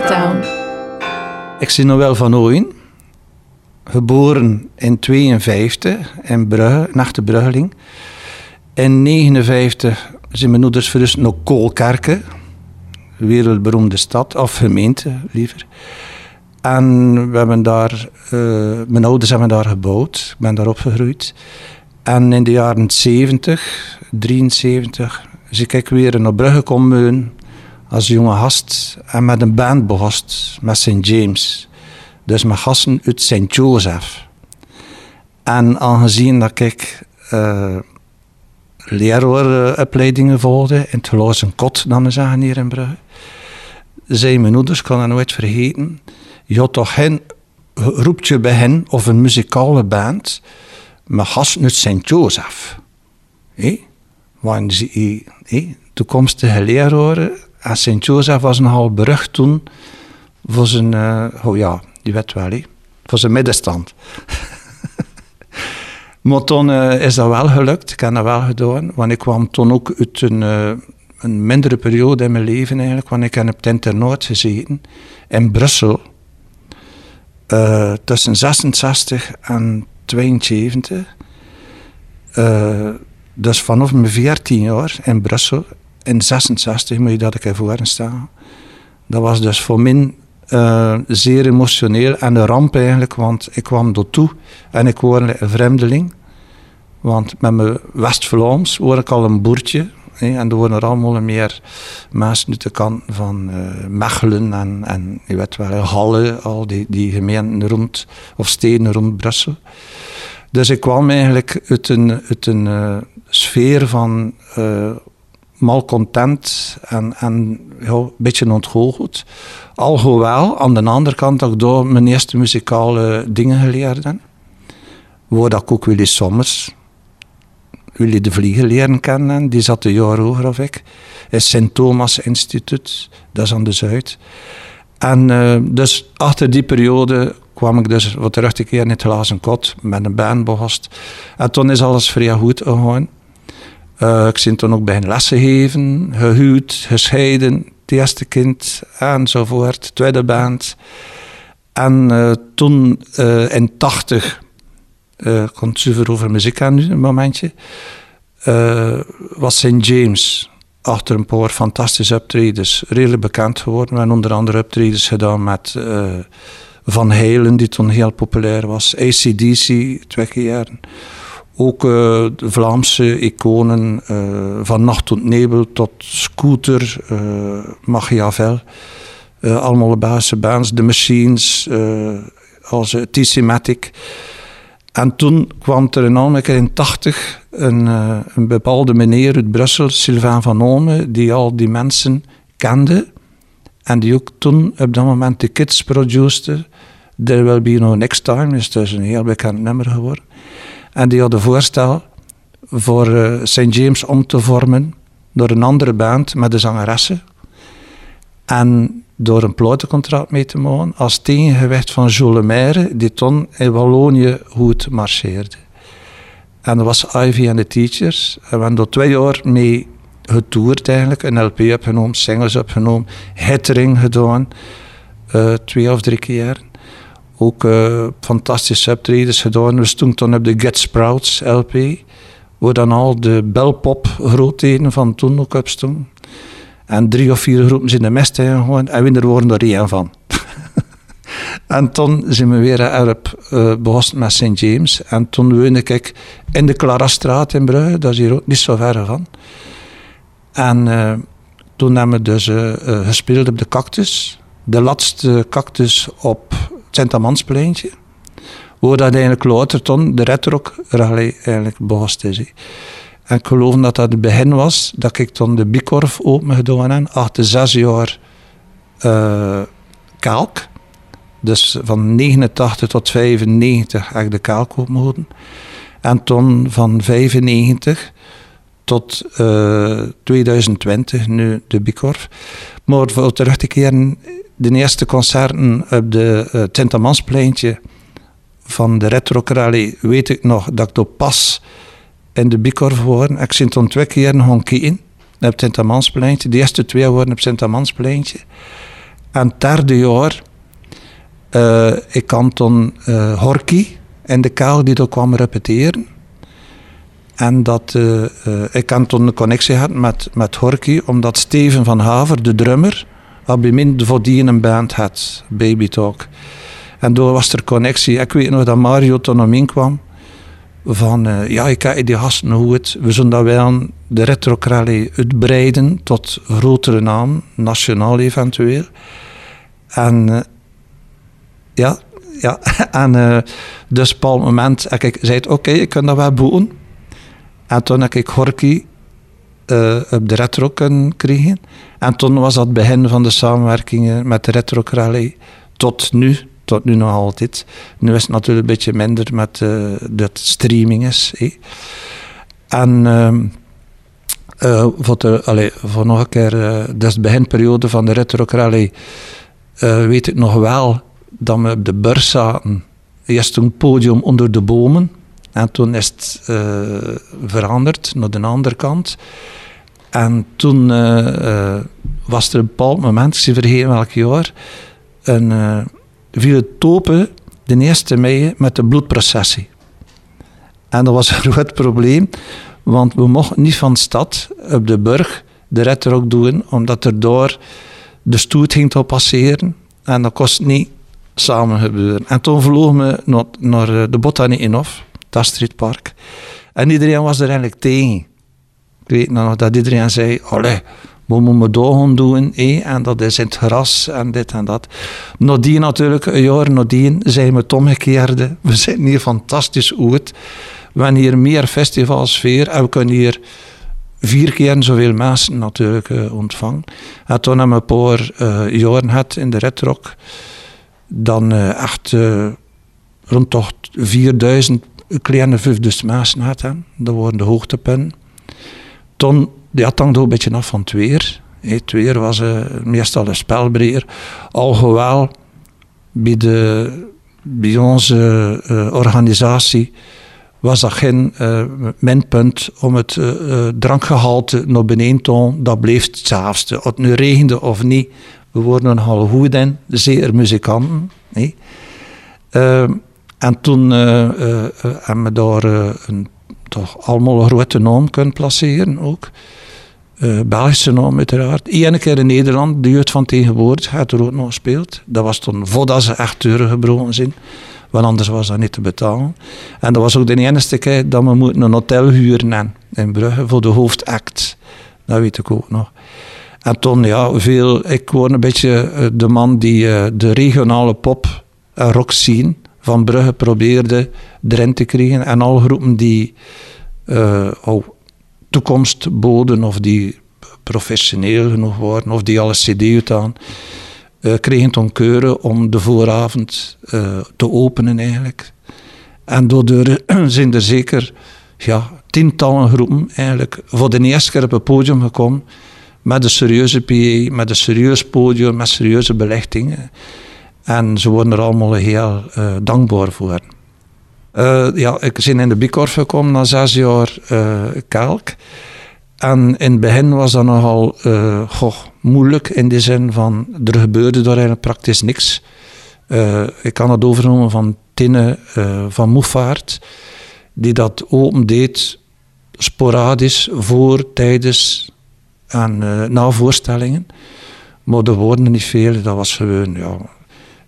the town. Ik zie Noël van Ooyen, geboren in 52 in Brugge, nachte Bruggeling. In 59 zijn mijn ouders verrust naar Koolkerken, wereldberoemde stad, of gemeente liever. En we hebben daar, uh, mijn ouders hebben daar gebouwd, ik ben daar opgegroeid. En in de jaren 70, 73, zie ik weer naar Brugge komen als jonge gast en met een band begost, met St. James. Dus met gasten uit St. Joseph. En aangezien dat ik uh, leraaropleidingen volgde in het Gelozen Kot, dan zeggen hier in Brugge, zei mijn ouders, kan dat nooit vergeten, je had toch geen roepje bij hen of een muzikale band met gasten uit St. Joseph. Hey? Want die toekomstige leraren en St. Joseph was nogal berucht toen voor zijn, uh, oh ja, die weet voor zijn middenstand. maar toen uh, is dat wel gelukt, ik heb dat wel gedaan, want ik kwam toen ook uit een, uh, een mindere periode in mijn leven eigenlijk, want ik heb op het internaat gezeten in Brussel tussen 66 en 72. dus vanaf mijn 14 jaar in Brussel in 66 moet je dat ik ervoor staan. Dat was dus voor mij uh, zeer emotioneel en een ramp eigenlijk, want ik kwam door toe en ik word een vreemdeling. Want met mijn West-Vlaams word ik al een boertje. en er worden allemaal meer mensen uit de kant van uh, Mechelen en, en je weet wel, Halle, al die, die gemeenten rond, of steden rond Brussel. Dus ik kwam eigenlijk uit een, uit een uh, sfeer van malcontent en, en een beetje ontgoocheld. Alhoewel, aan de andere kant ook door mijn eerste muzikale dingen geleerd heb. Waar ik ook Willy Sommers, Willy de Vliegen leren kennen. Die zat een jaar hoger of ik. Het Sint Thomas Instituut, dat is aan de Zuid. En uh, dus achter die periode kwam ik dus wat terug te keren in het glazen kot met een band behost. En toen is alles vrij goed gegaan. Uh, ik ben toen ook bij een lessen geven, gehuwd, gescheiden, het eerste kind enzovoort, tweede band. En uh, toen uh, in 80, uh, kon het zuiver over muziek aan nu, een momentje, was St. James achter een paar fantastische optredens redelijk bekend geworden. We hebben onder andere optredens gedaan met Van Halen, die toen heel populair was, ACDC, twee keer. Ook uh, de Vlaamse iconen, uh, van Nacht tot Nebel tot Scooter, uh, Machiavel. allemaal de Belgische bands, The Machines, als T-Matic. En toen kwam er in Almeke in 80 een, een bepaalde meneer uit Brussel, Sylvain van Ome, die al die mensen kende. En die ook toen op dat moment de kids produceerde. There Will Be No Next Time, is dus een heel bekend nummer geworden. En die had een voorstel voor eh, St. James om te vormen door een andere band met de zangeressen. En door een platencontract mee te maken als tegengewicht van Jules Maire, die toen in Wallonië goed marcheerde. En dat was Ivy and the Teachers. En we hebben er twee jaar mee getoerd eigenlijk. Een LP opgenomen, singles opgenomen, hittering gedaan. Uh, twee of drie keer ook uh, fantastische optredens gedaan. We stonden toen op de Get Sprouts LP, waar dan al de belpop grootheden van toen ook op stonden. En drie of vier groepen zijn de mest gegaan en we worden er één van. en toen zijn we weer erop uh, begonnen met St. James. En toen woonde ik in de Clarastraat in Brugge, dat is hier ook niet zo ver van. En uh, toen hebben we dus gespeeld op de Cactus. De laatste Cactus op Sint-Amanspleintje. Waar dat eigenlijk later toen de Retrock Rally eigenlijk begost is. En ik geloof dat dat het begin was dat ik toen de Bikorf open gedaan heb. Achter zes jaar uh, kalk. Dus van 89 tot 95 heb ik de kalk open En toen van 95 tot uh, eh, 2020 nu de Bikorf. Maar voor terug te keren de eerste concerten op de uh, Tintamanspleintje van de Retro Rally weet ik nog dat ik pas in de Bikorf hoorde. Ik zit toen twee keer in op het Tintamanspleintje. De eerste twee woorden op het Tintamanspleintje. En het derde jaar, uh, ik kan uh, Horky in de kaal die er kwam repeteren. En dat, ik kan toen een connectie gehad met, met Horky, omdat Steven van Haver, de drummer, al bij min die een band had, Baby Talk. En door was er connectie. Ik weet nog dat Mario toen naar kwam. Van, uh, ja, ik heb die gasten hoe het. We zullen dat wel de retro uitbreiden tot grotere naam, nationaal eventueel. En uh, ja, ja, en uh, dus op een moment ik zei, oké, ik kan dat wel boeken. En toen heb ik Horky uh, op de retro krijgen. En toen was dat het begin van de samenwerkingen met de retro tot nu tot nu nog altijd. Nu is het natuurlijk een beetje minder met uh, dat streaming is. En uh, voor, de, voor nog een keer, dus de beginperiode van de Retro Rally, weet ik nog wel dat we op de beurs zaten. Eerst een podium onder de bomen. En toen is het veranderd naar de andere kant. En toen was er een bepaald moment, ik zie vergeten welk jaar, een, viel het topen de eerste mei met de bloedprocessie. En dat was een groot probleem, want we mochten niet van de stad op de burg de red ook doen, omdat er door de stoet ging te passeren. En dat kost niet samen gebeuren. En toen vlogen we naar, naar eh, de Botanie in En iedereen was er eigenlijk tegen. Ik weet nog dat iedereen zei, allee, we moeten dogen doen, eh, en dat is in het gras en dit en dat. Nadien natuurlijk, een jaar nadien, zijn we het omgekeerde. We zijn hier fantastisch goed. We hebben hier meer festivalsfeer en we kunnen hier vier keer zoveel mensen natuurlijk uh, ontvangen. En toen hebben we een paar uh, jaren in de Red Rock. Dan uh, echt rond toch 4000 kleine 5000 mensen gehad. Dat waren de hoogtepunten. Toen ja, het hangt ook een beetje af van het weer. Het weer was uh, meestal een spelbreer. Alhoewel, bij, de, bij onze uh, organisatie was dat geen uh, minpunt om het drankgehalte naar beneden te doen. Dat bleef hetzelfde. Of het nu regende of niet, we worden nogal goed zeer muzikanten. Nee. En toen hebben we daar een, toch allemaal een grote naam kunnen placeren ook. Belgische naam uiteraard. Eén keer in Nederland, de jeugd van tegenwoordig, had er ook nog gespeeld. Dat was toen voordat ze echt deuren gebroken zijn. Want anders was dat niet te betalen. En dat was ook de enige keer dat we moeten een hotel huren in Brugge voor de hoofdact. Dat weet ik ook nog. En toen, ja, veel, ik word een beetje eh, de man die de regionale pop en rock scene van Brugge probeerde erin te krijgen. En alle groepen die uh, oh, toekomst boden of die professioneel genoeg waren of die al een cd uitaan, uh, kregen toen keuren om de vooravond uh, te openen eigenlijk. En daardoor zijn er zeker ja, tientallen groepen eigenlijk voor de eerste keer op het podium gekomen met een serieuze PA, met een serieus podium, met serieuze belichtingen. En ze worden er allemaal heel uh, dankbaar voor. Uh, ja, ik ben in de Bikorf gekomen na zes jaar uh, kalk. En in het begin was dat nogal goh, moeilijk in de zin van er gebeurde daar eigenlijk praktisch niks. ik kan het overnemen van Tinne van Moefaert, die dat open deed sporadisch voor, tijdens en na voorstellingen. Maar er worden niet veel, dat was gewoon ja,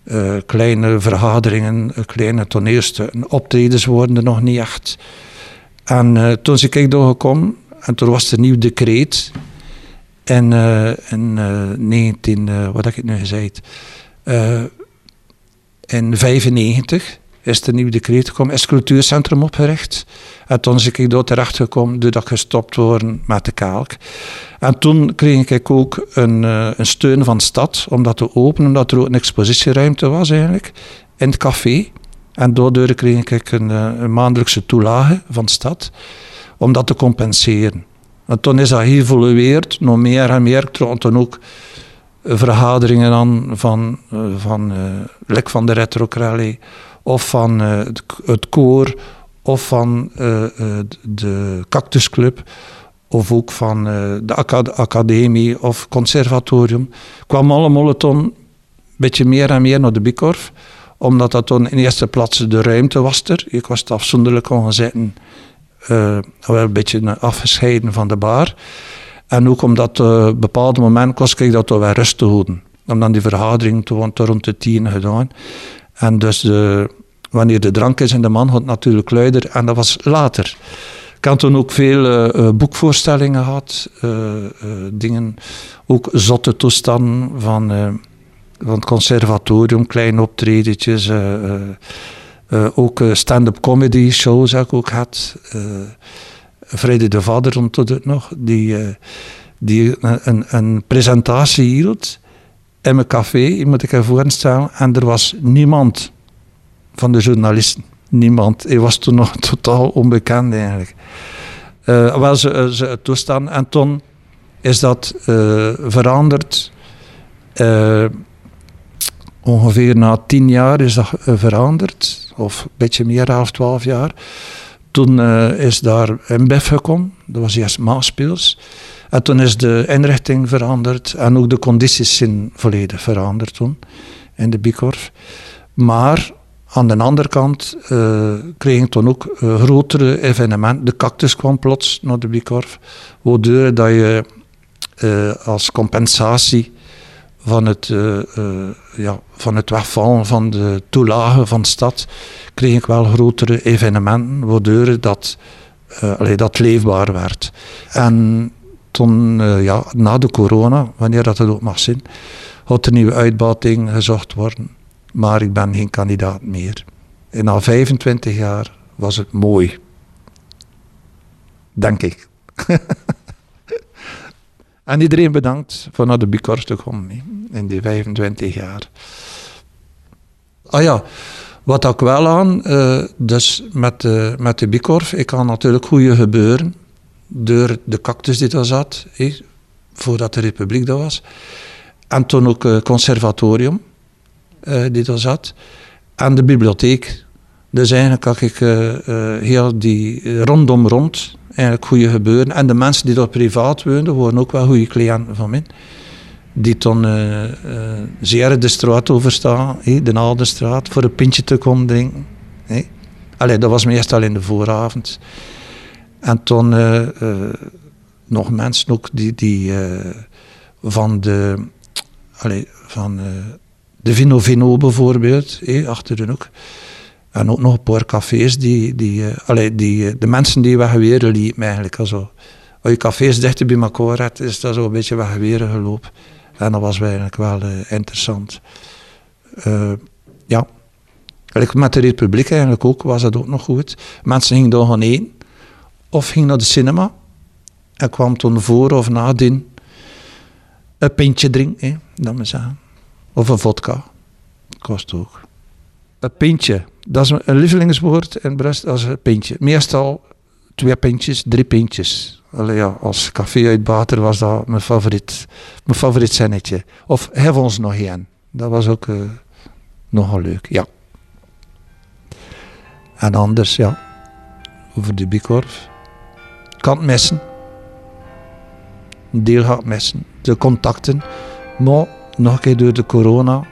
uh, kleine vergaderingen, uh, kleine toneelstukken. Optredens worden er nog niet echt. En uh, toen ik ik doorgekomen, en toen was er een nieuw decreet. En in 19, wat heb ik nu gezegd? in 95 is er een nieuw decreet gekomen, is het cultuurcentrum opgericht. En toen ben ik daar terecht gekomen doordat ik gestopt worden met de kalk. En toen kreeg ik ook een, uh, een steun van de stad om dat te openen, omdat er ook een expositieruimte was eigenlijk, in het café. En daardoor kreeg ik een, uh, een maandelijkse toelage van de stad, om dat te compenseren. En toen is dat geëvolueerd, nog meer en meer. Ik toen ook vergaderingen aan van, uh, van, lek van de Retro of van het, het koor, of van de Cactusclub of ook van de academie of conservatorium, kwam allemaal toen beetje meer en meer naar de Bikorf. Omdat dat toen in eerste plaats de ruimte was er. Ik was afzonderlijk kon zitten. Uh, wel een beetje afgescheiden van de bar. En ook omdat op een bepaalde moment kost ik dat wel rust te houden. Omdat die vergadering toen rond de tien gedaan. En dus de, wanneer de drank is en de man gaat natuurlijk luider. En dat was later. Ik had toen ook veel uh, boekvoorstellingen gehad. Uh, dingen, ook zotte toestanden van, van het conservatorium, kleine optredetjes. ook stand-up comedy shows heb ik ook gehad. Vrede de Vader ontdekt het nog, die, die een, een presentatie hield in mijn café, moet ik even voorstellen, en er was niemand van de journalisten. Niemand. Hij was toen nog totaal onbekend eigenlijk. Uh, ze, ze toestaan. En toen is dat veranderd. Ongeveer na tien jaar is dat veranderd. Of een beetje meer, elf, twaalf jaar. Toen is daar een BEF gekomen. Dat was eerst Maaspeels. En toen is de inrichting veranderd. En ook de condities zijn volledig veranderd toen. In de Bikorf. Maar aan de andere kant uh, kreeg ik toen ook uh, grotere evenementen. De cactus kwam plots naar de Bikorf, waardoor dat je als compensatie van het, ja, van het wegvallen van de toelagen van de stad, kreeg ik wel grotere evenementen, waardoor dat, allee, dat leefbaar werd. En toen, ja, na de corona, wanneer dat het ook mag zijn, had er nieuwe uitbating gezocht worden maar ik ben geen kandidaat meer. En na 25 jaar was het mooi. Denk ik. en iedereen bedankt voor naar de Bikorf te komen in die 25 jaar. Ah ja, wat ook wel aan, uh, dus met de, met de Bikorf, ik had natuurlijk goede gebeuren door de cactus die daar zat, voordat de republiek dat was. En toen ook het conservatorium uh, die er zat. En de bibliotheek. Dus eigenlijk had ik heel die rondom rond eigenlijk goede gebeuren. En de mensen die daar privaat woonden, waren ook wel goede cliënten van mij. Die toen zeer de straat overstaan, de Naaldenstraat, voor een pintje te komen drinken. Allee, dat was meestal in de vooravond. En toen nog mensen ook die, die van de... Allee, van de Vino Vino bijvoorbeeld, eh, achter de hoek. En ook nog een paar cafés die, die, uh, die uh, de mensen die weggeweren liepen eigenlijk. Also, als je cafés dichter bij elkaar hebt, is dat zo een beetje weggeweren gelopen. En dat was eigenlijk wel uh, interessant. ja. Met de Republiek eigenlijk ook was dat ook nog goed. Mensen gingen gaan eten. Of gingen naar de cinema. En kwam toen voor of nadien een pintje drinken, eh, dat me zeggen. Of een vodka. Kost ook. Een pintje. Dat is een lievelingswoord in Brest als een pintje. Meestal twee pintjes, drie pintjes. Allee, ja, als café-uitbater was dat mijn favoriet, mijn favoriet zinnetje. Of hef ons nog één. Dat was ook uh, nogal leuk, ja. En anders, ja, over de Bikorf. Kan het. Een deel gaat missen. De contacten. Maar nog een keer door de corona,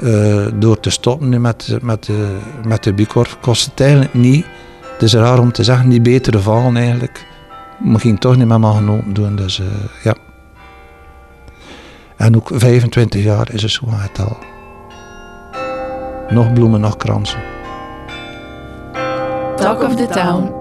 uh, door te stoppen met, met, de, met de kost het eigenlijk niet, het is raar om te zeggen, niet betere vallen eigenlijk. Maar ging toch niet met mijn genomen doen, dus uh, ja. En ook 25 jaar is het zo het al. Nog bloemen, nog kransen. Talk of the Town.